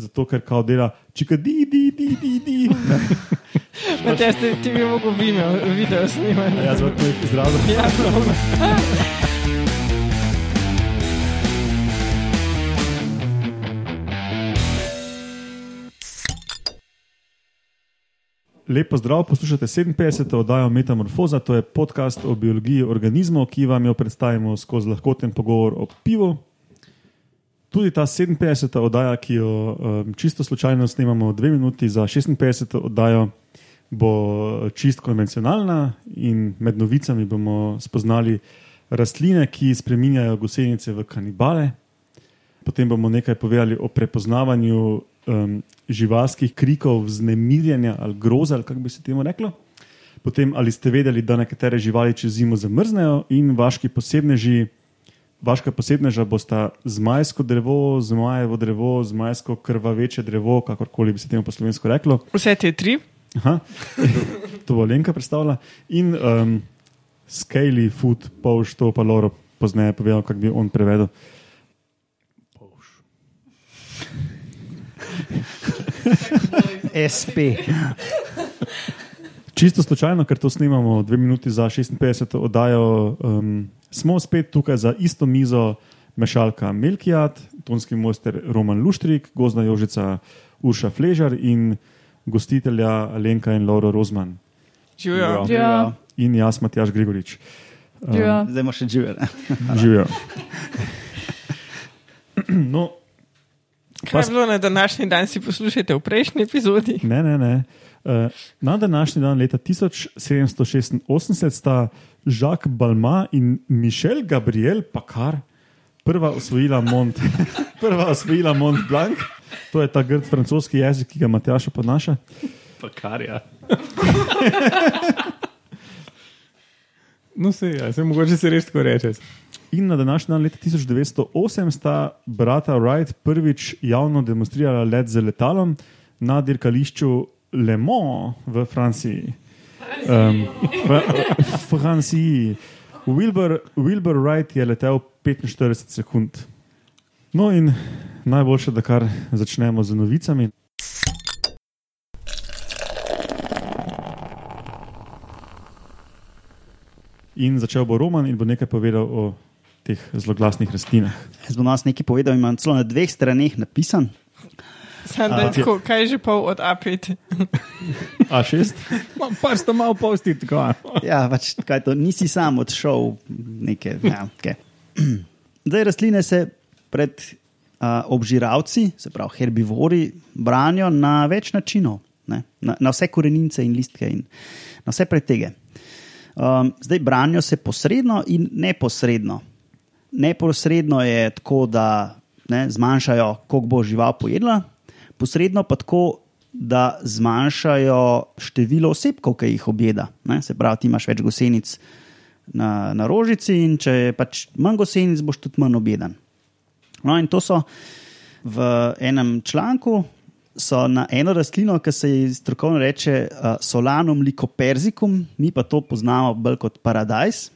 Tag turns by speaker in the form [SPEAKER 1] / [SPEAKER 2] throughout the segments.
[SPEAKER 1] zato ker kao dela čika di, di, di, di, di.
[SPEAKER 2] Matjaž, ti, ti bi mogel video, video snimati.
[SPEAKER 1] A Jaz vam to izrazim.
[SPEAKER 2] Ja, dobro.
[SPEAKER 1] Lepo zdrav, poslušate 57. oddajo Metamorfoza, to je podcast o biologiji organizmov, ki vam jo predstavimo skozi lahkoten pogovor o pivu. Tudi ta 57. oddaja, ki jo um, čisto slučajno snemamo dve minuti za 56. oddajo, bo čist konvencionalna in med novicami bomo spoznali rastline, ki spreminjajo gosenice v kanibale. Potem bomo nekaj povedali o prepoznavanju um, živalskih krikov, vznemirjenja ali groza, ali kako bi se temu reklo. Potem, ali ste vedeli, da nekatere živali čez zimo zamrznejo in vaški posebneži, vaška posebneža bosta zmajsko drevo, zmajevo drevo, zmajsko krvaveče drevo, kakorkoli bi se temu po slovensko reklo.
[SPEAKER 2] Vse te tri.
[SPEAKER 1] Aha, to bo Lenka predstavila. In um, Scaly Food, Povš, to pa Loro pozneje povedal, kako bi on prevedel.
[SPEAKER 3] SP.
[SPEAKER 1] Čisto slučajno, ker to snimamo dve minuti za 56. oddajo, um, smo spet tukaj za isto mizo, mešalka Melkijat, tonski mojster Roman Luštrik, gozna jožica Urša Fležar in gostitelja Alenka in Laura Rozman
[SPEAKER 2] Živijo.
[SPEAKER 3] Ja.
[SPEAKER 1] in jaz, Matjaš Grigorič. Um,
[SPEAKER 2] Ja.
[SPEAKER 3] Zdajimo še živeli.
[SPEAKER 1] Živijo. No,
[SPEAKER 2] Kaj je bilo na današnji dan, si poslušajte v prejšnji epizodi?
[SPEAKER 1] Ne, ne, ne. Uh, na današnji dan, leta 1786, sta Jacques Balma in Michel Gabriel Pacard prva osvojila Mont, prva osvojila Mont Blanc. To je ta grd francoski jezik, ki ga Matjaš ponaša.
[SPEAKER 4] Pa kar je. No, se je, se mogoče se res tako reče.
[SPEAKER 1] In na današnji dan, leta 1908, sta brata Wright prvič javno demonstrirala let z letalom na dirkališču Le Mans v Franciji. Um, v Franciji. Wilbur, Wilbur Wright je letel 45 sekund. No, in najboljše, da kar začnemo z novicami. In začel bo Roman in bo nekaj povedal o teh zloglasnih rastlinah.
[SPEAKER 3] Jaz bom nas nekaj povedal, imam celo na dveh straneh napisan.
[SPEAKER 2] Sam, da je tako, kaj je že pol od A5?
[SPEAKER 1] A6?
[SPEAKER 4] Imam pa sto malo posti tako.
[SPEAKER 3] Ja, pač, kaj to, nisi sam odšel neke. Ja, okay. Zdaj, rastline se pred uh, obžiralci, se pravi herbivori, branijo na več načinov, ne? na, na vse korenince in listke in na vse pretege. Um, zdaj branijo se posredno in neposredno. Neposredno je tako, da ne, zmanjšajo, koliko bo žival pojedla, posredno pa tako, da zmanjšajo število osebkov, ki jih objeda. Ne? Se pravi, ti imaš več gosenic na, na rožici, in če je pač manj gosenic, boš tudi manj objedan. No, in to so v enem članku. So na eno rastlino, ki se ji strokovno reče uh, Solanum lycopersicum, mi pa to poznamo bolj kot paradajz,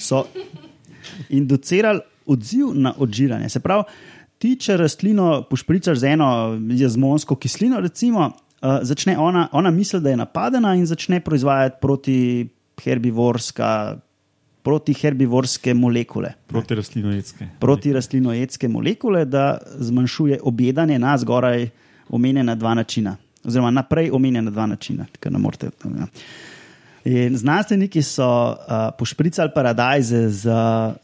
[SPEAKER 3] so inducirali odziv na odžiranje. Se pravi, ti, če rastlino pošpricaš z eno jazmonsko kislino, recimo, uh, začne ona, ona misli, da je napadena in začne proizvajati proti herbivorska. Proti herbivorske molekule,
[SPEAKER 1] Proti rastlinojedske.
[SPEAKER 3] proti rastlinojedske molekule, da zmanjšuje objedanje na zgoraj omenjena dva načina, oziroma naprej omenjena dva načina. tako ne morete, ja. In znanstveniki so uh, pošpricali paradajze, z,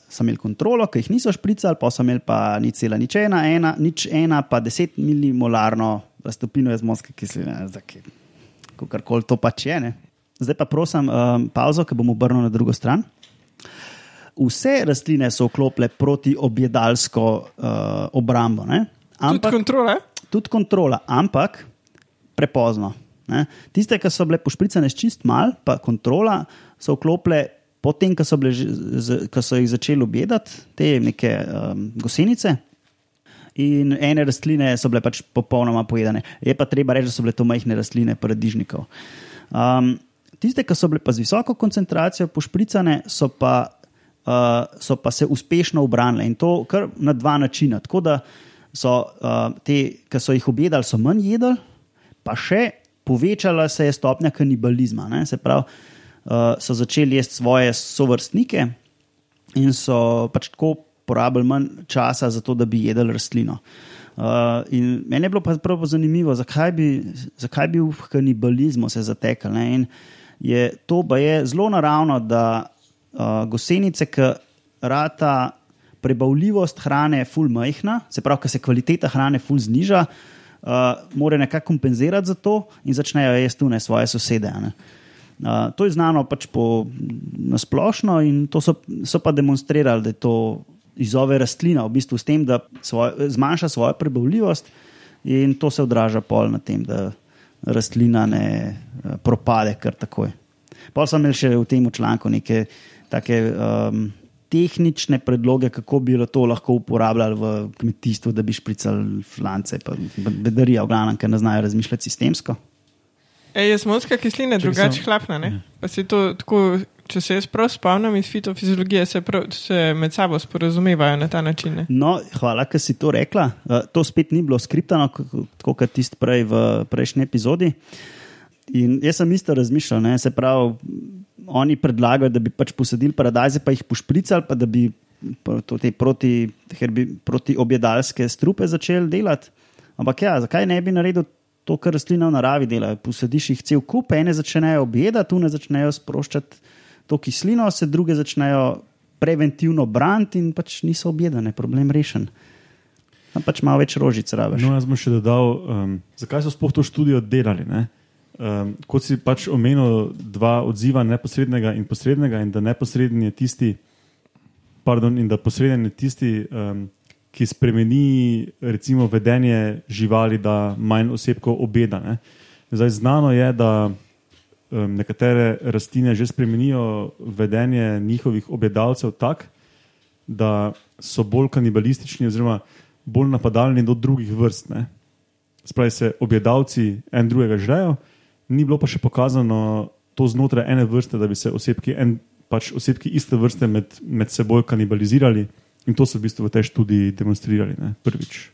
[SPEAKER 3] so imeli kontrolo, ki jih niso špricali, pa so imeli pa ni cela nič ena, ena, nič ena, pa 10 milimolarno raztopino jazmonske kisline, kako to pač je. Ne? Zdaj pa prosim um, pauzo, ki bom obrnil na drugo stran. Vse rastline so vklopile proti objedalsko uh, obrambo, ne?
[SPEAKER 2] Tudi
[SPEAKER 3] ampak
[SPEAKER 2] kontrole?
[SPEAKER 3] tudi kontrola, ampak prepozno. Ne? Tiste, ki so bile pošpricane čist mal, pa kontrola, so vklopile potem, ko so, bile, ko so jih začeli objedati, te neke um, gosenice. In ene rastline so bile pač popolnoma pojedene. Je pa treba reči, da so bile to majhne rastline paradižnikov. Um, tiste, ki so bile pa z visoko koncentracijo pošpricane, so pa, uh, so pa se uspešno obranile in to kar na dva načina. Tako da so uh, te, ki so jih objedali, so manj jedli, pa še povečala se je stopnja kanibalizma. Ne? Se pravi, uh, so začeli jesti svoje sovrstnike in so pač tako porabili manj časa za to, da bi jedli rastlino. Uh, in meni je bilo pa prav zanimivo, zakaj bi, zakaj bi v kanibalizmu se zatekal. Ne? In je to pa je zelo naravno, da uh, gosenice, ki rata prebavljivost hrane, ful majhna, se pravi, ker se kvaliteta hrane ful zniža, uh, morajo nekako kompenzirati za to in začnejo jesti tune svoje sosede. ne. Uh, to je znano pač po nasplošno in to so, so pa demonstrirali, da je to izove rastlina, v bistvu s tem, da svoj, zmanjša svojo prebavljivost in to se odraža pol na tem, da rastlina ne eh, propade kar takoj. Pol sem imel še v tem članku neke take um, tehnične predloge, kako bi to lahko uporabljali v kmetijstvu, da bi špricali flance, pa bedarijo, v glavnem, ker ne znajo razmišljati sistemsko.
[SPEAKER 2] Ej, je smonska kislina drugače
[SPEAKER 1] samo-
[SPEAKER 2] hlapna, ne? Pa se to tako, če se jaz prav spomnim iz fitofiziologije, se, prav, se med sabo sporazumevajo na ta način. Ne?
[SPEAKER 3] No, hvala, ker si to rekla. Uh, to spet ni bilo skriptano, tako kot tisti prej v prejšnji epizodi. In jaz sem isto razmišljal, ne, se pravi, oni predlagajo, da bi pač posadili paradajze, pa jih pošpricali, pa da bi te proti, herbi, proti objedalske strupe začeli delati. Ampak ja, zakaj ne bi naredil to, kar rastline v naravi delajo? Posadiš jih cel kup, ene začnejo objedati, tu ne začnejo sproščati to kislino, se druge začnejo preventivno braniti in pač niso objedane, problem rešen. Tam pač malo več rožic rabiš.
[SPEAKER 1] No, jaz bom še dodal, um, zakaj so sploh to študijo delali. Ne? Um, kot si pač omenil, dva odziva, neposrednega in posrednega, in da neposredni je tisti, pardon, in da posreden je tisti, um, ki spremeni recimo vedenje živali, da manj osebkov obeda. Ne? Zdaj, znano je, da um, nekatere rastline že spremenijo vedenje njihovih obedalcev tako, da so bolj kanibalistični, oziroma bolj napadalni do drugih vrst. Ne? Spravi se, objedalci en drugega žrejo, ni bilo pa še pokazano to znotraj ene vrste, da bi se osebki, en, pač osebki iste vrste med, med seboj kanibalizirali. In to so v bistvu v tej študiji demonstrirali ne? prvič.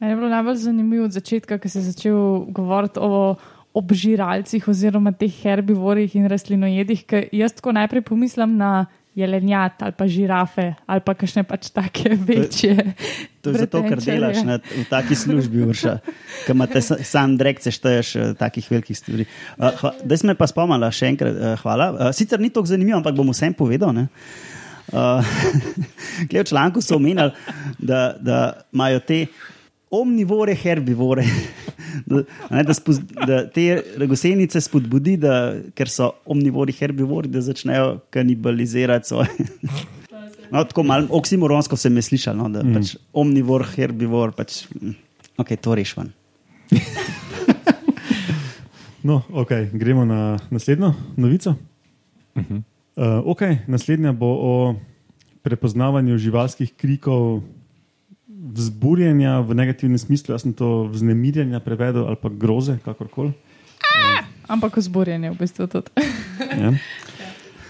[SPEAKER 5] Meni je bilo najbolj zanimivo od začetka, ko si začel govoriti o obžiralcih oziroma teh herbivorih in rastlinojedih. ker Jaz tako najprej pomislim na jelenjat ali pa žirafe ali pa kakšne pač take večje.
[SPEAKER 3] To je zato, ker delaš na, v taki službi, vrša, ki imaš sa, sam direkt sešteješ uh, takih velikih stvari. Uh, hva, da si me pa spomnila, še enkrat uh, hvala. Uh, sicer ni tako zanimivo, ampak bom vsem povedal. Ne? Uh, v članku so omenjali, da, da imajo te omnivore, herbivore. Da, ne, da, spoz, da te gosenice spodbudi, da, ker so omnivori, herbivori, da začnejo kanibalizirati svoje. No, tako malo oksimoronsko se mi je slišalo, no, da mm. pač omnivor, herbivor, pač, mm, ok, to rešvan.
[SPEAKER 1] No, okay, gremo na naslednjo novico. Uh -huh. uh, okay, naslednja bo o prepoznavanju živalskih krikov, vzburjenja v negativnem smislu. Jaz sem to vznemirjenja prevedel ali pa groze, kakorkoli.
[SPEAKER 5] Ampak vzburjenje v bistvu tudi.
[SPEAKER 1] Ja.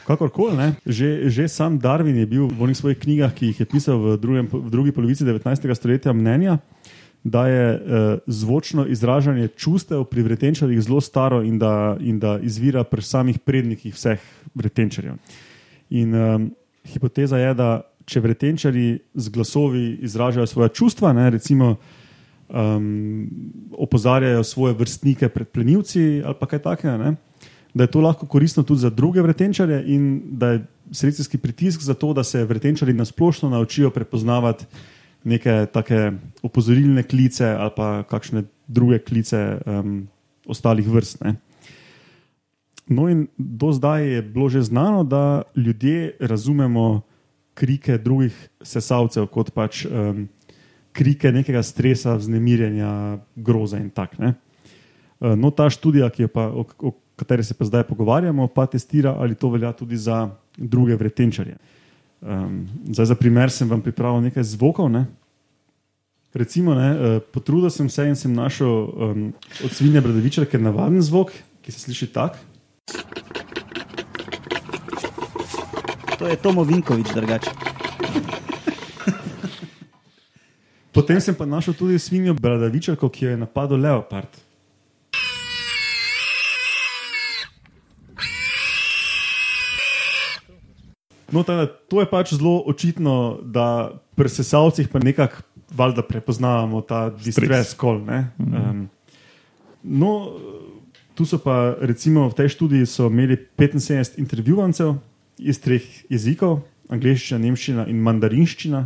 [SPEAKER 1] Kakorkoli, ne, že, že sam Darwin je bil v onih svojih knjigah, ki jih je pisal v, drugem, v drugi polovici 19. stoletja, mnenja, da je eh, zvočno izražanje čustev pri vretenčarjih zelo staro in da, in da izvira pri samih prednikih vseh vretenčarjev. In um, hipoteza je, da če vretenčari z glasovi izražajo svoje čustva, ne, recimo um, opozarjajo svoje vrstnike pred plenilci ali kaj takega, ne, da je to lahko koristno tudi za druge vretenčare in da je selekcijski pritisk za to, da se vretenčari nasplošno naučijo prepoznavati neke take opozorilne klice ali pa kakšne druge klice um, ostalih vrst. Ne. No, in do zdaj je bilo že znano, da ljudje razumemo krike drugih sesalcev kot pač um, krike nekega stresa, vznemirjenja, groza in tako naprej. No, ta študija, pa, o, o kateri se pa zdaj pogovarjamo, pa testira, ali to velja tudi za druge vretenčarje. Um, zdaj, za primer sem vam pripravil nekaj zvokov. Ne? Recimo, ne, uh, potrudil sem se in sem našel um, od svinje bradavičarke navaden zvok, ki se sliši tako.
[SPEAKER 3] To je Tomo Vinkovič, drugače.
[SPEAKER 1] Potem sem pa našel tudi svinjo Bradavičarko, ki jo je napadel leopard. No, tada, to je pač zelo očitno, da pri sesalcih pa nekako valjda prepoznavamo ta distres kol. Um, no, tu so pa recimo v tej študiji so imeli 75 intervjuvancev iz treh jezikov, angliščina, nemščina in mandarinščina.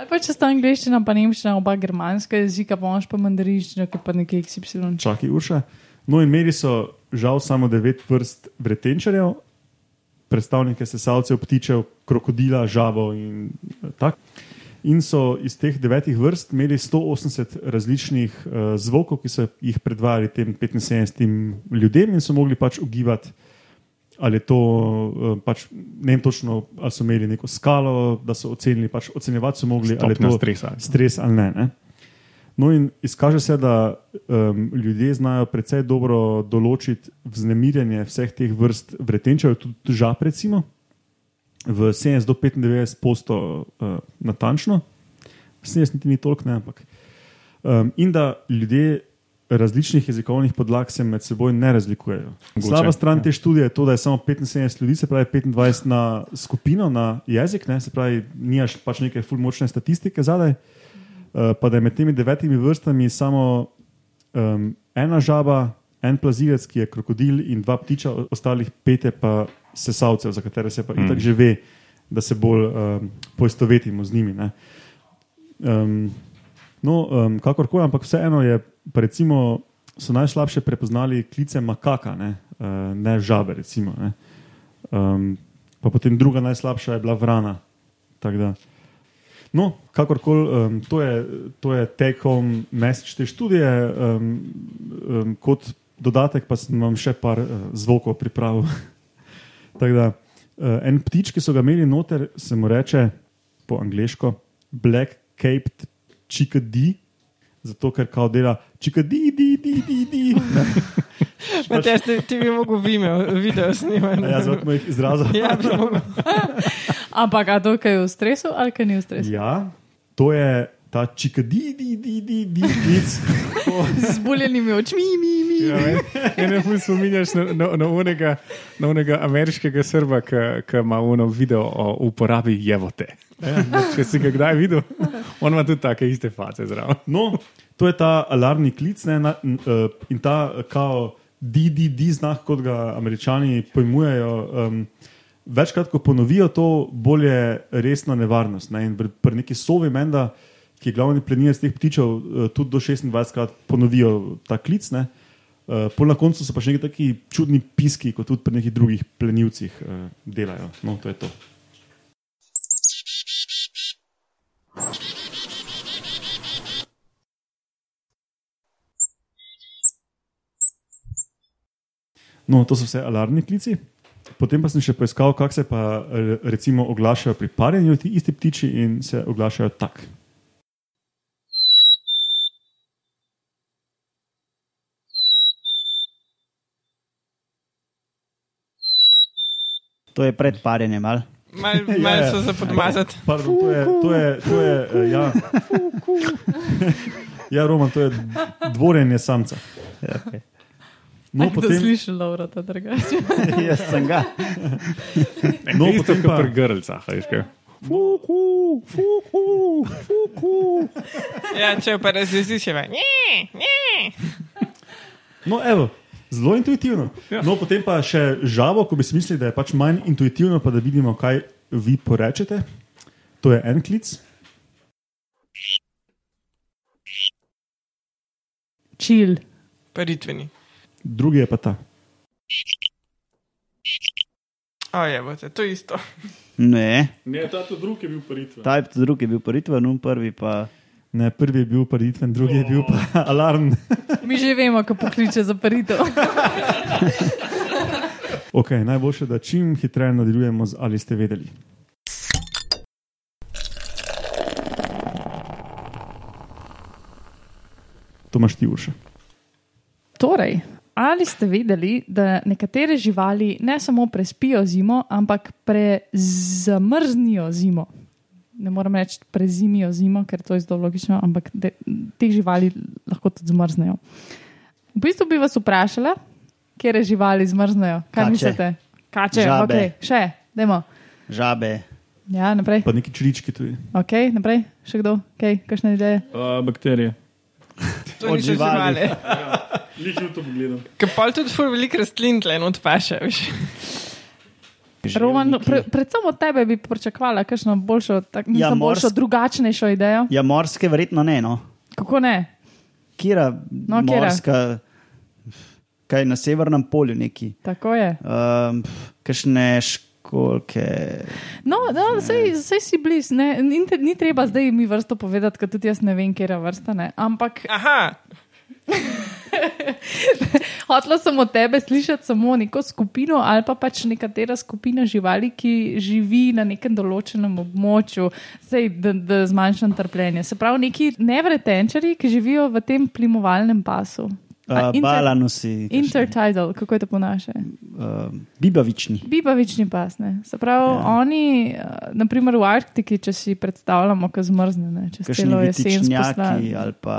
[SPEAKER 5] Ali pa če sta angliščina, pa nemščina, oba germanska jezika, pa imaš pa mandarinščino, ki pa nekaj XY.
[SPEAKER 1] Čakaj, Urša. No, in imeli so žal samo devet vrst vretenčarjev, predstavnike sesalcev, ptičev, krokodila, žabo in tako. In so iz teh devetih vrst imeli 180 različnih uh, zvokov, ki so jih predvajali tem 75 ljudem, in so mogli pač ugibati, ali je to, uh, pač, ne vem točno, ali so imeli neko skalo, da so ocenili, pač ocenjevati so mogli, ali je to
[SPEAKER 4] stresa.
[SPEAKER 1] stres ali ne. ne. No, in izkaže se, da um, ljudje znajo precej dobro določiti vznemirjanje vseh teh vrst vretenčev, tudi žab, recimo, v 70 do 95 posto uh, natančno, 70 niti ni toliko, ne, ampak. Um, in da ljudje različnih jezikovnih podlag se med seboj ne razlikujejo.
[SPEAKER 4] Mogoče,
[SPEAKER 1] Slaba stran
[SPEAKER 4] ja.
[SPEAKER 1] te študije je to, da je samo 75 ljudi, se pravi 25 na skupino, na jezik, ne, se pravi, nimaš pač neke fulmočne statistike zadaj. Uh, pa da je med temi devetimi vrstami samo um, ena žaba, en plazilec, ki je krokodil, in dva ptiča, ostalih pet je pa sesalcev, za katere se pa mm. itak že ve, da se bolj um, poistovetimo z njimi. ne. Um, no, um, kakorkoli, ampak vseeno je, pa recimo, so najslabše prepoznali klice makaka, ne, uh, ne žabe. Recimo, ne. Um, pa potem druga najslabša je bila vrana. No, kakorkoli, um, to je, to je take-home message te študije. Um, um, kot dodatek pa sem vam še par uh, zvokov pripravil. Da, uh, en ptič, ki so ga imeli noter, se mu reče po angliško Black Caped Chickadee, zato ker kao dela Chickadee, di, di, di, di. Ne,
[SPEAKER 2] Matej, ti, ti bi mogel video, video snimati.
[SPEAKER 1] Ja, zato mojih izrazov.
[SPEAKER 2] Ja, bi mogel.
[SPEAKER 5] Ampak, a to, kaj je v stresu ali kaj ni v stresu?
[SPEAKER 1] Ja, to je ta Chickadee, di, di, di, di, klic.
[SPEAKER 5] Z zbuljenimi očmi, mi, mi.
[SPEAKER 4] Ja, ne, ne, ne spominjaš na, na, na, onega, na onega ameriškega srba, ki ima ono video o uporabi jevote.
[SPEAKER 1] Ja,
[SPEAKER 4] Če si ga kdaj videl, on ima tudi take iste face zraven.
[SPEAKER 1] No, to je ta alarmni klic ne, na, uh, in ta uh, kao DDD znak, kot ga američani pojmujejo. Um, večkrat, ko ponovijo to, bolj je resna nevarnost. Ne, in pri, pri neki sovi menda, ki je glavni plenilec teh ptičev, uh, tudi do 26 krat ponovijo ta klic. Ne. Uh, pol na koncu so pa še neki taki čudni piski, kot tudi pri nekih drugih plenilcih uh, delajo. No, to je to. No, to so vse alarmni klici. Potem pa sem še poiskal, kako se pa eh, recimo oglašajo pri parjenju ti isti ptiči in se oglašajo tako.
[SPEAKER 3] To je pred parjenjem, ali?
[SPEAKER 2] Mal, mal
[SPEAKER 1] Ja, ja.
[SPEAKER 2] so se podmazati.
[SPEAKER 1] Pardon, to je, to je, to je uh, ja. ja, Roman, to je dvorenje samca. No,
[SPEAKER 5] Kdo
[SPEAKER 1] potem,
[SPEAKER 5] sliši Laura, ta drugače?
[SPEAKER 3] Jaz sem ga.
[SPEAKER 1] No,
[SPEAKER 4] Isto
[SPEAKER 1] potem pa-
[SPEAKER 4] pri grlcah, veš kaj.
[SPEAKER 1] fuku, fuku, fuku.
[SPEAKER 2] Ja, če pa razjeziš, je ne, ne.
[SPEAKER 1] No, evo, zelo intuitivno.
[SPEAKER 4] Ja.
[SPEAKER 1] No, potem pa še žabo, ko bi si mislili, da je pač manj intuitivno, pa da vidimo, kaj vi porečete. To je en klic.
[SPEAKER 5] Čil.
[SPEAKER 2] Paritveni.
[SPEAKER 1] Drugi je pa ta.
[SPEAKER 2] O, je, bote, to je isto.
[SPEAKER 3] Ne,
[SPEAKER 4] Ne, ta drugi je bil paritven.
[SPEAKER 3] ta je drugi bil paritven, un prvi pa.
[SPEAKER 1] Ne, prvi je bil paritven, drugi je bil pa alarm.
[SPEAKER 5] Mi že vemo, kako pokliče za paritev.
[SPEAKER 1] Okay, najboljše, da čim hitreje nadaljujemo z ali ste vedeli. To imaš ti urša.
[SPEAKER 5] Torej, ali ste vedeli, da nekatere živali ne samo prespijo zimo, ampak prezamrznijo zimo? Ne morem reči, prezimijo zimo, ker to je zelo logično, ampak de, te živali lahko tudi zmrznejo. V bistvu bi vas vprašala, kje živali zmrznejo. Kaj
[SPEAKER 3] Kače.
[SPEAKER 5] mislite? Kače,
[SPEAKER 3] Žabe.
[SPEAKER 5] okay. še, dajmo.
[SPEAKER 3] Žabe,
[SPEAKER 5] Ja, naprej.
[SPEAKER 1] Pa neki čilički tudi.
[SPEAKER 5] Ok, naprej, še kdo, kaj, kakšne ideje?
[SPEAKER 4] Uh, bakterije.
[SPEAKER 2] To niso
[SPEAKER 3] živali.
[SPEAKER 2] živali.
[SPEAKER 1] Ličil to pogledam.
[SPEAKER 2] Ker pa tudi fur veliko rastlin tle not paše.
[SPEAKER 5] Roman, pre, predvsem od tebe bi pričakovala kakšno boljšo, tak,
[SPEAKER 3] Ja,
[SPEAKER 5] ja, boljšo
[SPEAKER 3] morsk-
[SPEAKER 5] drugačnejšo idejo.
[SPEAKER 3] ja, morske, verjetno ne. No.
[SPEAKER 5] Kako ne?
[SPEAKER 3] Kira,
[SPEAKER 5] No,
[SPEAKER 3] morska, kaj na severnem polju neki.
[SPEAKER 5] Tako je.
[SPEAKER 3] Um, Kakšne školke.
[SPEAKER 5] No, no sej, sej si bliž, ne, ni, ni treba zdaj mi vrsto povedati, ker tudi jaz ne vem, kje je vrsta. Ne. Ampak
[SPEAKER 2] Aha,
[SPEAKER 5] hotela sem od tebe slišati samo neko skupino ali pa pač nekatera skupina živali, ki živi na nekem določenem območju, sej, da, da zmanjšam trpljenje. Se pravi, neki nevretenčari, ki živijo v tem plimovalnem pasu.
[SPEAKER 3] Uh, Balanusi, kakšni,
[SPEAKER 5] Intertidal, kako je to po naše?
[SPEAKER 3] uh, bibavični.
[SPEAKER 5] Bibavični pas. Ne. Se pravi, ja. oni, uh, naprimer v Arktiki, če si predstavljamo, kaj zmrzne, ne, čez
[SPEAKER 3] Kakšni
[SPEAKER 5] celo jesen
[SPEAKER 3] ali pa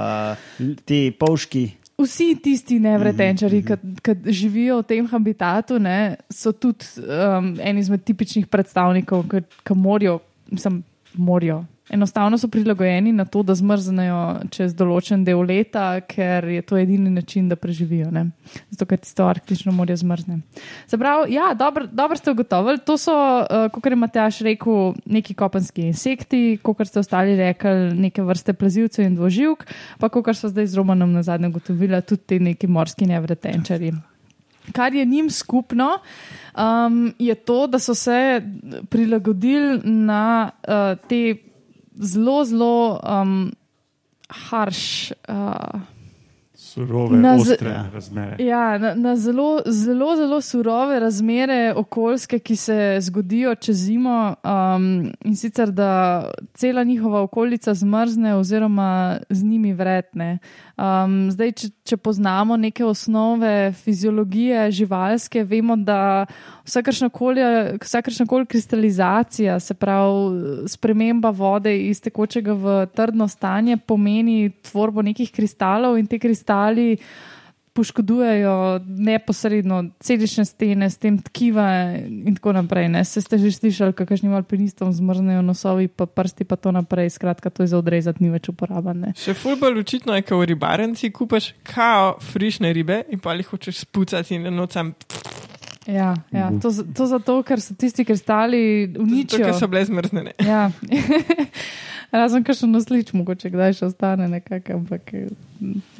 [SPEAKER 3] ti povški.
[SPEAKER 5] Vsi tisti nevretenčari,
[SPEAKER 3] Mhm,
[SPEAKER 5] ki živijo v tem habitatu, ne, so tudi um, eni izmed tipičnih predstavnikov, ki morijo, mislim, morijo. Enostavno so prilagojeni na to, da zmrznejo čez določen del leta, ker je to edini način, da preživijo. Ne? Zato, ker tisto arktično morje zmrzne. Se pravi, ja, dobro dober ste ugotovili. To so, uh, kot je Matjaš rekel, neki kopenski insekti, kot ste ostali rekli, neke vrste plazilcev in dvoživk, pa kot so zdaj z Romanom na zadnje ugotovili, tudi ti neki morski nevretenčari. Kar je njim skupno, um, je to, da so se prilagodili na uh, te zelo, zelo um, harš. Uh,
[SPEAKER 1] Surove,
[SPEAKER 5] Na
[SPEAKER 1] ostre razmere.
[SPEAKER 5] Ja, na, na zelo, zelo, zelo surove razmere okoljske, ki se zgodijo čez zimo, um, in sicer da cela njihova okolica zmrzne, oziroma z njimi vretne. Um, zdaj, če, če poznamo neke osnove fiziologije živalske, vemo, da vsakršna koli kristalizacija, se pravi sprememba vode iz tekočega v trdno stanje, pomeni tvorbo nekih kristalov in te kristali poškodujejo neposredno celične stene, s tem tkiva in tako naprej. Ne. Se ste že slišali, kakšnim alpinistom zmrznejo nosovi, pa prsti pa to naprej. Skratka, to je za odrezati, ni več uporabno.
[SPEAKER 2] še ful bolj očitno je, ko v ribarenci kupaš kao frišne ribe in pa jih hočeš spucati in nocam,
[SPEAKER 5] Ja, ja. To, to zato, ker so tisti kristali
[SPEAKER 2] zato
[SPEAKER 5] uničijo.
[SPEAKER 2] ker so bile zmrznjene.
[SPEAKER 5] Ja. Razen, kar še noslič, mogoče kdaj še ostane nekako, ampak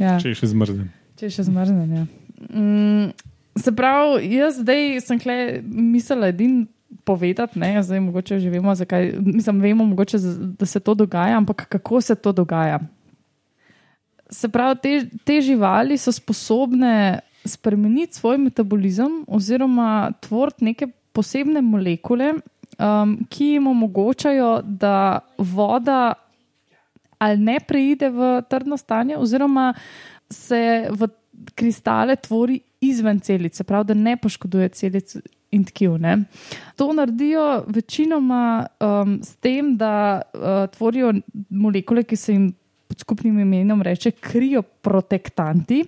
[SPEAKER 5] ja.
[SPEAKER 4] Če je še zmrzen.
[SPEAKER 5] Če je še zmrznjen. Ja. Mm, se pravi, jaz zdaj sem kle mislila edin povedati, ne, zdaj mogoče že vemo, zakaj, mislim, vemo mogoče, da se to dogaja, ampak kako se to dogaja. Se pravi, te, te živali so sposobne spremeniti svoj metabolizem oziroma tvoriti neke posebne molekule, um, ki jim omogočajo, da voda ali ne preide v trdno stanje, oziroma se v kristale tvori izven celice, pravi, da ne poškoduje celic in tkiv. Ne. To naredijo večinoma um, s tem, da uh, tvorijo molekule, ki se jim pod skupnim imenom reče krioprotektanti.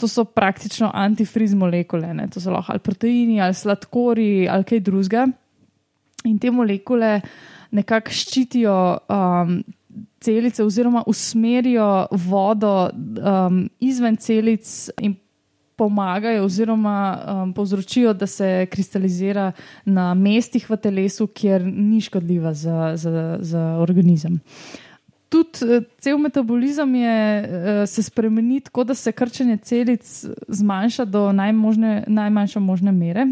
[SPEAKER 5] To so praktično antifriz molekule, ne. to so lahko ali proteini, ali sladkori, ali kaj drugega. In te molekule nekako ščitijo um, celice, oziroma usmerijo vodo um, izven celic in pomagajo, oziroma um, povzročijo, da se kristalizira na mestih v telesu, kjer ni škodljiva za, za, za organizem. Tudi eh, cel metabolizem je, eh, se spremeni tako, da se krčenje celic zmanjša do najmožne, najmanjše možne mere.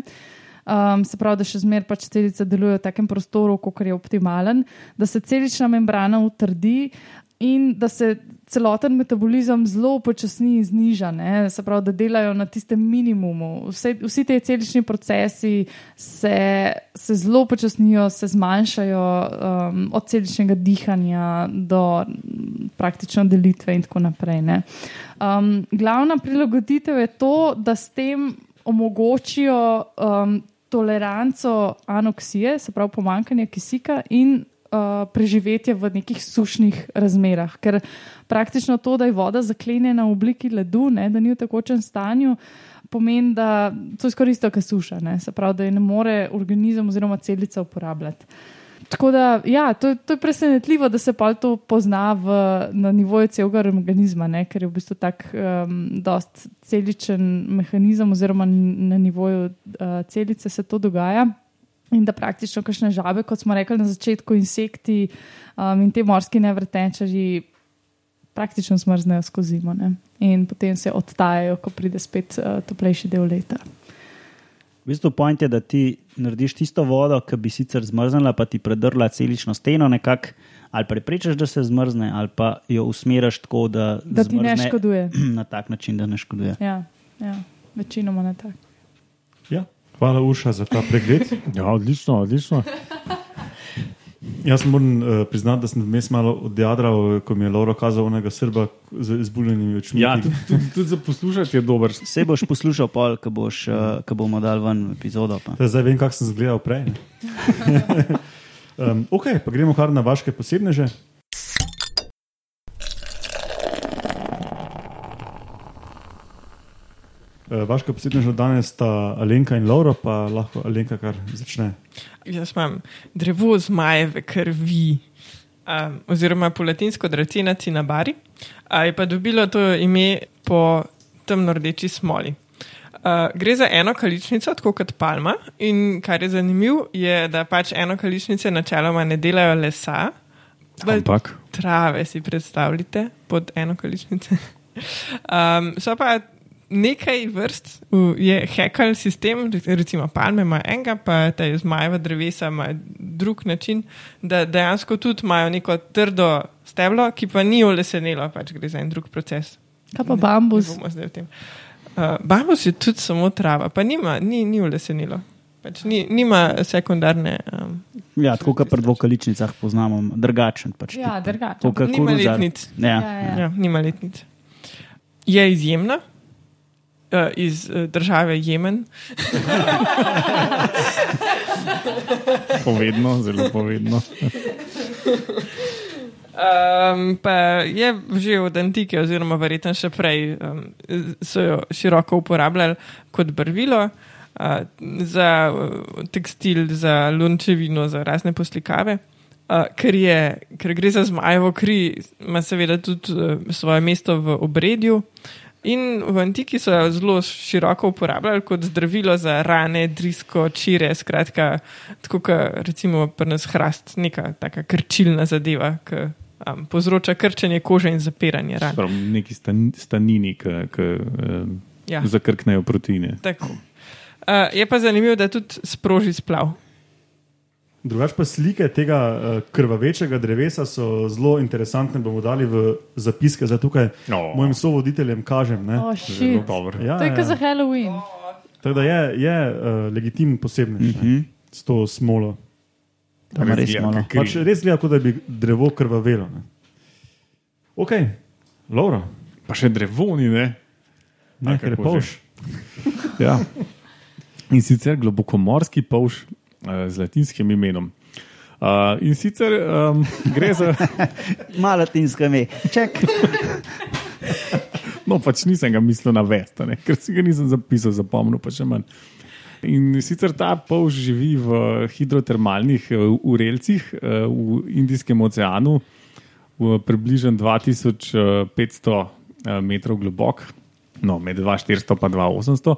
[SPEAKER 5] Um, se pravi, da še zmeraj pač celice delujejo v takem prostoru, kot je optimalen, da se celična membrana utrdi in da se celoten metabolizem zelo počasni in zniža. Ne? Se pravi, da delajo na tistem minimumu. Vse, vsi ti celični procesi se, se zelo počasnijo, se zmanjšajo um, od celičnega dihanja do praktično delitve in tako naprej. ne. Um, glavna prilagoditev je to, da s tem omogočijo um, toleranco anoksije, se pravi pomankanje kisika in uh, preživetje v nekih sušnih razmerah. Ker praktično to, da je voda zaklenjena v obliki ledu, ne, da ni v tekočem stanju, pomeni, da to je skoraj isto, kot suša. Ne, se pravi, da je ne more organizem oziroma celica uporabljati. Tako da, ja, to, to je presenetljivo, da se pa to pozna v, na nivoju celega organizma, ne? ker je v bistvu tak um, dost celičen mehanizem, oziroma na nivoju uh, celice se to dogaja. In da praktično kakšne žabe, kot smo rekli na začetku, insekti um, in te morski nevrtenčari praktično smrznejo skozi zimo ne? in potem se odtajajo, ko pride spet uh, toplejši del leta.
[SPEAKER 3] V bistvu point je, da ti narediš tisto vodo, ki bi sicer zmrznila, pa ti predrla celično steno nekako, ali preprečeš, da se zmrzne, ali pa jo usmeriš tako, da,
[SPEAKER 5] Da ti ne škoduje.
[SPEAKER 3] Na tak način, da ne škoduje.
[SPEAKER 5] Ja, ja, večinoma ne tako.
[SPEAKER 1] Ja. Hvala, Uša, za ta pregled.
[SPEAKER 4] Ja, odlično, odlično.
[SPEAKER 1] Jaz moram uh, priznati, da sem vmes malo odjadral, ko mi je Laura kazal onega srba z izbuljenimi očmi.
[SPEAKER 4] Ja, tudi, tudi, tudi za poslušati je dober.
[SPEAKER 3] Vse boš poslušal, pol, ko, boš, uh, ko bomo dal ven epizodo. Pa.
[SPEAKER 1] Zdaj, zdaj vem, kako sem izgledal prej. um, ok, pa gremo kar na vaše posebneže. Vaška posebneža danes sta Alenka in Laura, pa lahko Alenka kar začne.
[SPEAKER 2] Jaz imam drevo zmajeve krvi, um, oziroma po latinsko dracena cinabari, a je pa dobilo to ime po temno-rdeči smoli. Uh, gre za eno kaličnico, tako kot palma. In kar je zanimivo, je, da pač eno kaličnice načeloma ne delajo lesa,
[SPEAKER 4] Ampak,
[SPEAKER 2] trave si predstavljate pod eno količnico. Um, so pa nekaj vrst, je hekal sistem, recimo palme ima enega, pa te zmajeva drevesa ima drug način, da dejansko tudi imajo neko trdo steblo, ki pa ni olesenelo, pač gre za en drug proces.
[SPEAKER 5] Kaj pa
[SPEAKER 2] Ne-
[SPEAKER 5] bambus?
[SPEAKER 2] ne tem. Uh, bambus je tudi samo trava, pa nima, ni, ni olesenilo. Pač ni, nima sekundarne. Um,
[SPEAKER 3] Ja, tako kot pri dvokaličnicah poznamo, drugačen. Pač
[SPEAKER 5] Ja, drugačen.
[SPEAKER 2] Nima letnic.
[SPEAKER 3] Ja.
[SPEAKER 5] Ja,
[SPEAKER 3] Ja.
[SPEAKER 5] ja.
[SPEAKER 2] Ja, nima letnic. Je izjemna uh, iz uh, države Jemen.
[SPEAKER 4] povedno, zelo povedno.
[SPEAKER 2] Um, pa je že od antike, oziroma verjetno še prej, um, so jo široko uporabljali kot barvilo uh, za uh, tekstil, za lunčevino, za razne poslikave. Uh, ker, je, ker gre za zmajevo kri, ima seveda tudi uh, svoje mesto v obredju. In v antiki so jo zelo široko uporabljali kot zdravilo za rane, drisko, čire, skratka, tako kot recimo pri nas hrast, neka taka krčilna zadeva, ki um, povzroča krčenje kože in zapiranje ran.
[SPEAKER 4] Prav, neki stan, stanini, ki um,
[SPEAKER 2] Ja,
[SPEAKER 4] zakrknejo proteine.
[SPEAKER 2] tako. Uh, je pa zanimivo, da tudi sproži splav.
[SPEAKER 1] Drugač pa slike tega uh, krvavečega drevesa so zelo interesantne. Bomo dali v zapiske, zdaj tukaj
[SPEAKER 4] No.
[SPEAKER 1] mojim sovoditeljem kažem. ne.
[SPEAKER 5] Oh, shit.
[SPEAKER 1] Ja,
[SPEAKER 5] To je kot za
[SPEAKER 1] ja.
[SPEAKER 5] Halloween.
[SPEAKER 1] Tako da je, je uh, legitimen posebnež mm
[SPEAKER 3] Mhm.
[SPEAKER 1] s to smolo.
[SPEAKER 3] Tam res
[SPEAKER 4] kot kri.
[SPEAKER 1] Pač res gleda, kot da bi drevo krvavelo. Ne. Ok, Laura,
[SPEAKER 4] Pa še drevo ni, ne?
[SPEAKER 1] ne, ker je polž.
[SPEAKER 4] Ja. In sicer globokomorski polž z latinskim imenom. Uh, in sicer um, gre za.
[SPEAKER 3] Malo latinsko ime. Ček.
[SPEAKER 4] No, pač nisem ga mislil navesti, ne, ker si ga nisem zapisal, zapomnil pa še manj. In sicer ta polž živi v hidrotermalnih eh, urelcih eh, v Indijskem oceanu, v približno 2500 eh, metrov globok, no, med 2400 in 2800.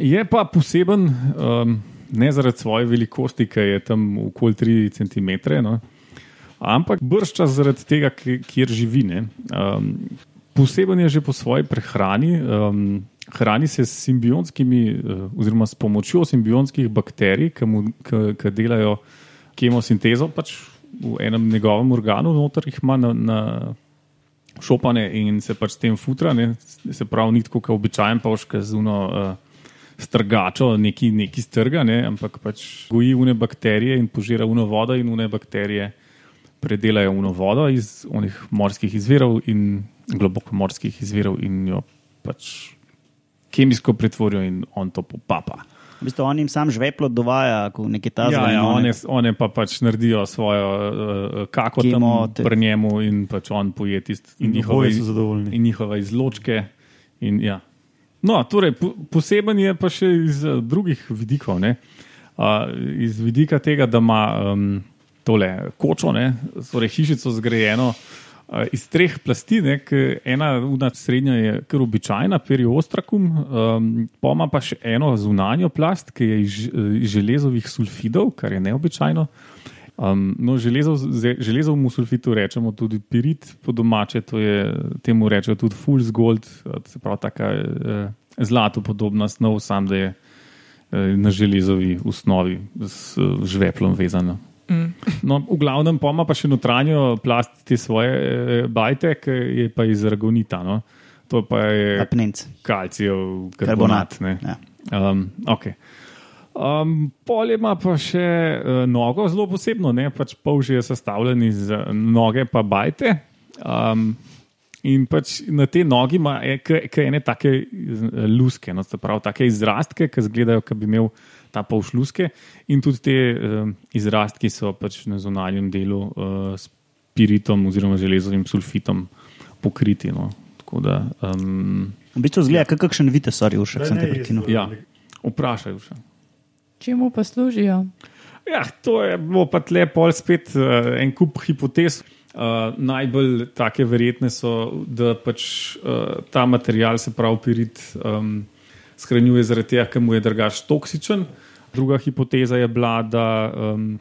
[SPEAKER 4] Je pa poseben, um, ne zaradi svoje velikosti, ki je tam okoli 3 cm, no, ampak bršča zaradi tega, kjer živi. ne. Um, poseben je že po svoji prehrani. Um, hrani se s simbionskimi, uh, oziroma s pomočjo simbionskih bakterij, ki, delajo kemosintezo pač v enem njegovem organu, noter jih ima na, na šopane in se pač s tem futra. Ne? Se pravi, ni tako kot običajen pavška z uno. Uh, Strgačo, neki, neki strga, ne? ampak pač goji une bakterije in požira uno vodo, in une bakterije predelajo uno vodo iz onih morskih izvirov in globoko morskih izvirov in jo pač kemijsko pretvorijo in on to popapa.
[SPEAKER 3] V bistvu on jim sam žveplo dovaja, ko nekaj ta
[SPEAKER 4] Ja, ja,
[SPEAKER 3] zraven,
[SPEAKER 4] one, one pa pač naredijo svojo uh, kako
[SPEAKER 3] Kemo,
[SPEAKER 4] tam
[SPEAKER 3] te-
[SPEAKER 4] pri njemu in pač on poje tisti
[SPEAKER 1] In
[SPEAKER 4] njihove, in njihove izločke. In, ja. No, torej, po, poseben je pa še iz uh, drugih vidikov. Ne? Uh, iz vidika tega, da ima um, tole kočo, ne, torej hišico zgrajeno uh, iz treh plasti, ne, ke ena una srednja je kar običajna, periostrakum, um, pa ima pa še eno zunanjo plast, ki je iz, ž- iz železovih sulfidov, kar je neobičajno. Um, no, železo, z- železovemu sulfitu rečemo tudi pirit, po domače, to je, temu rečejo tudi fool's gold, se pravi, taka eh, zlatu podobna snov, sam da je eh, na železovi osnovi s eh, žveplom vezano.
[SPEAKER 2] Mm.
[SPEAKER 4] No, v glavnem pa ima pa še notranjo plast te svoje eh, bajte, ki je pa iz argonita. No. To pa je
[SPEAKER 3] Apnenc.
[SPEAKER 4] kalcijev
[SPEAKER 3] Karbonat.
[SPEAKER 4] karbonat. ne.
[SPEAKER 3] Ja.
[SPEAKER 4] Um, okay. Um, pol ima pa še uh, nogo, zelo posebno, ne pač polž je sestavljen iz uh, noge pa bajte. Um, in pač na te nogi ima kaj ene take luske, no, se pravi, take izrastke, ki izgledajo, kot bi imel ta polž luske. In tudi te uh, izrastki so pač na zunanjem delu uh, s piritom oziroma železovim sulfitom pokriti. No. Tako da. Um,
[SPEAKER 3] V bistvu zgleda, kot kakšen vitez, sorry, ušek sem te prekinul.
[SPEAKER 4] Ja, vprašaj še.
[SPEAKER 5] Čemu pa služijo?
[SPEAKER 4] Ja, to je bo pa tle pol spet uh, en kup hipotez. Uh, najbolj take verjetne so, da pač uh, ta material, se pravi pirit, um, shranjuje zaradi tega, ker mu je drugač toksičen. Druga hipoteza je bila, da, um,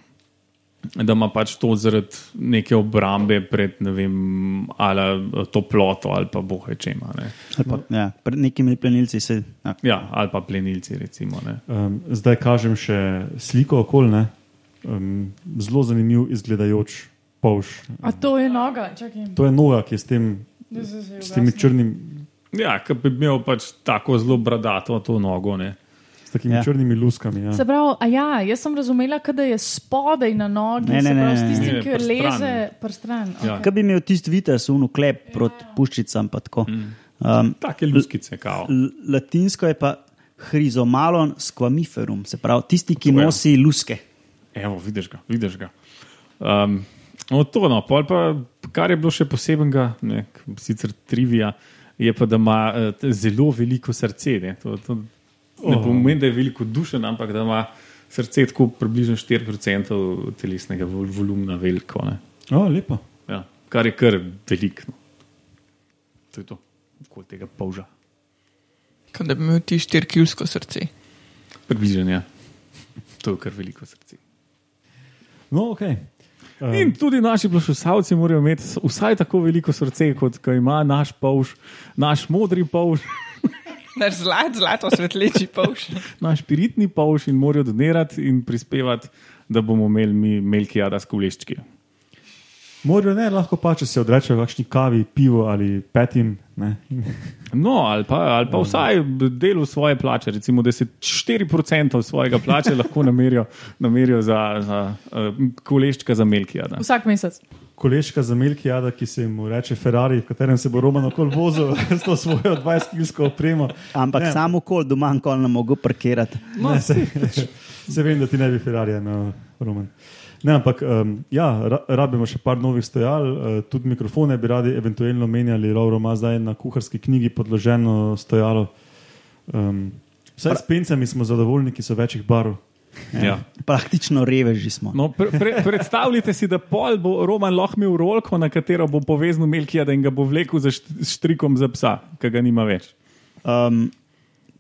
[SPEAKER 4] da ima pač to zaradi neke obrambe pred ne vem, ali toploto ali pa bohe čema. Ne.
[SPEAKER 3] Ali pa, ja, pred nekimi plenilci se. Ja.
[SPEAKER 4] Ja, ali pa plenilci, recimo. Ne.
[SPEAKER 1] Um, zdaj kažem še sliko okolje. Um, zelo zanimiv izgledajoč polž.
[SPEAKER 5] A to je noga, čakaj.
[SPEAKER 1] To je noga, ki je s, tem,
[SPEAKER 5] že
[SPEAKER 1] s temi črnimi,
[SPEAKER 4] Ja, ki bi imel pač tako zelo bradato to nogo. Ne.
[SPEAKER 1] S takimi
[SPEAKER 3] Ja.
[SPEAKER 1] ja. črnimi luskami. Ja.
[SPEAKER 5] Se pravi, a ja, jaz sem razumela, da je spodaj na nogi,
[SPEAKER 3] Ne, ne,
[SPEAKER 5] pravi,
[SPEAKER 3] ne,
[SPEAKER 5] s
[SPEAKER 3] ne,
[SPEAKER 5] tistim,
[SPEAKER 4] ne,
[SPEAKER 5] ki
[SPEAKER 4] pri
[SPEAKER 5] leze
[SPEAKER 4] strani.
[SPEAKER 5] prstran.
[SPEAKER 4] Ja.
[SPEAKER 3] Kaj bi imel tisti vitez, unu klep proti puščicam? pa tako. Um,
[SPEAKER 4] Take luskice, kao.
[SPEAKER 3] latinsko je pa hrizomalon squamiferum, se pravi tisti, ki
[SPEAKER 4] To
[SPEAKER 3] nosi luske.
[SPEAKER 4] Evo, vidiš ga, vidiš ga. Um, no, to, no, pol pa, kar je bilo še posebenega, ne, sicer trivija, je pa, da ima t- zelo veliko srce. Ne, to, to ne
[SPEAKER 1] Oh.
[SPEAKER 4] pomeni, da je veliko dušen, ampak da ima srce tako približno 4% telesnega vol- volumna veliko. Ne.
[SPEAKER 1] O, lepo.
[SPEAKER 4] Ja, kar je kar veliko. No. To je to, okoli tega polža.
[SPEAKER 2] Kot da bi imel ti štirikilsko srce.
[SPEAKER 4] Približno, ja. To je kar veliko srce.
[SPEAKER 1] No, okay. um,
[SPEAKER 4] In tudi naši poslušalci morajo imeti vsaj tako veliko srce, kot ga ima naš polž, naš modri polž,
[SPEAKER 2] Naš zlat, zlato svetleči polš.
[SPEAKER 4] naš spiritni polž in morajo donirati in prispevati, da bomo imeli mi melkijada s kuleščki.
[SPEAKER 1] Morajo ne, lahko pa če se odrečejo kakšni kavi, pivo ali petim. Ne.
[SPEAKER 4] No, ali pa, ali pa vsaj delu svoje plače, recimo, da se 4% svojega plače lahko namerijo, namerijo za, za uh, kuleščka za melkijada.
[SPEAKER 5] Vsak mesec.
[SPEAKER 1] Koleška za Melkijada, ki se mu reče Ferrari, v katerem se bo Roman okoli vozil s to svojo 20-kilsko opremo.
[SPEAKER 3] Ampak
[SPEAKER 1] Ne.
[SPEAKER 3] samo kol doma, kol ne mogo parkirati.
[SPEAKER 1] No, se, se vem, da ti ne bi Ferrari imel, Roman. Ne, ampak um, ja, ra, rabimo še par novih stojal, uh, tudi mikrofone bi radi eventualno menjali. Lauro ima zdaj na kuharski knjigi podloženo stojalo. Um, vsaj s pencami smo zadovoljni, ki so večjih barv.
[SPEAKER 4] Ja.
[SPEAKER 3] Praktično reveži smo.
[SPEAKER 4] No, pre, pre, predstavljajte si, da pol bo Roman lahko imel rolko, na katero bo povezal Melkijada in ga bo vlekel za št- štrikom za psa, ki ga nima več.
[SPEAKER 3] Um,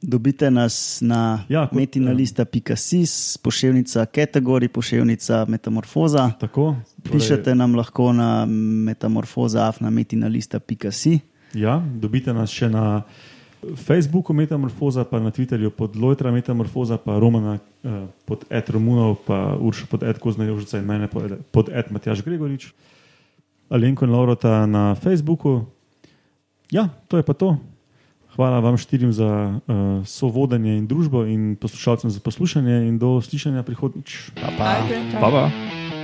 [SPEAKER 3] dobite nas na Ja,
[SPEAKER 1] kot-
[SPEAKER 3] metinalista.sis, pošiljnica kategorij, pošiljnica metamorfoza.
[SPEAKER 1] Tako,
[SPEAKER 3] Pišete nam lahko na metamorfoza, na metinalista.si.
[SPEAKER 1] Ja, dobite nas še na Facebooku Metamorfoza, pa na Twitterju pod Lojtra Metamorfoza, pa Romana eh, pod Ed Romunov, pa Urša pod Ed Kozna Jožica in mene pod, pod Ed Matjaš Gregorič. Alenko in Laurota na Facebooku. Ja, to je pa to. Hvala vam štirim za uh, sovodenje in družbo in poslušalcem za poslušanje in do slišanja prihodnič.
[SPEAKER 3] Pa, pa.
[SPEAKER 2] Ajde, čau.
[SPEAKER 4] Pa pa.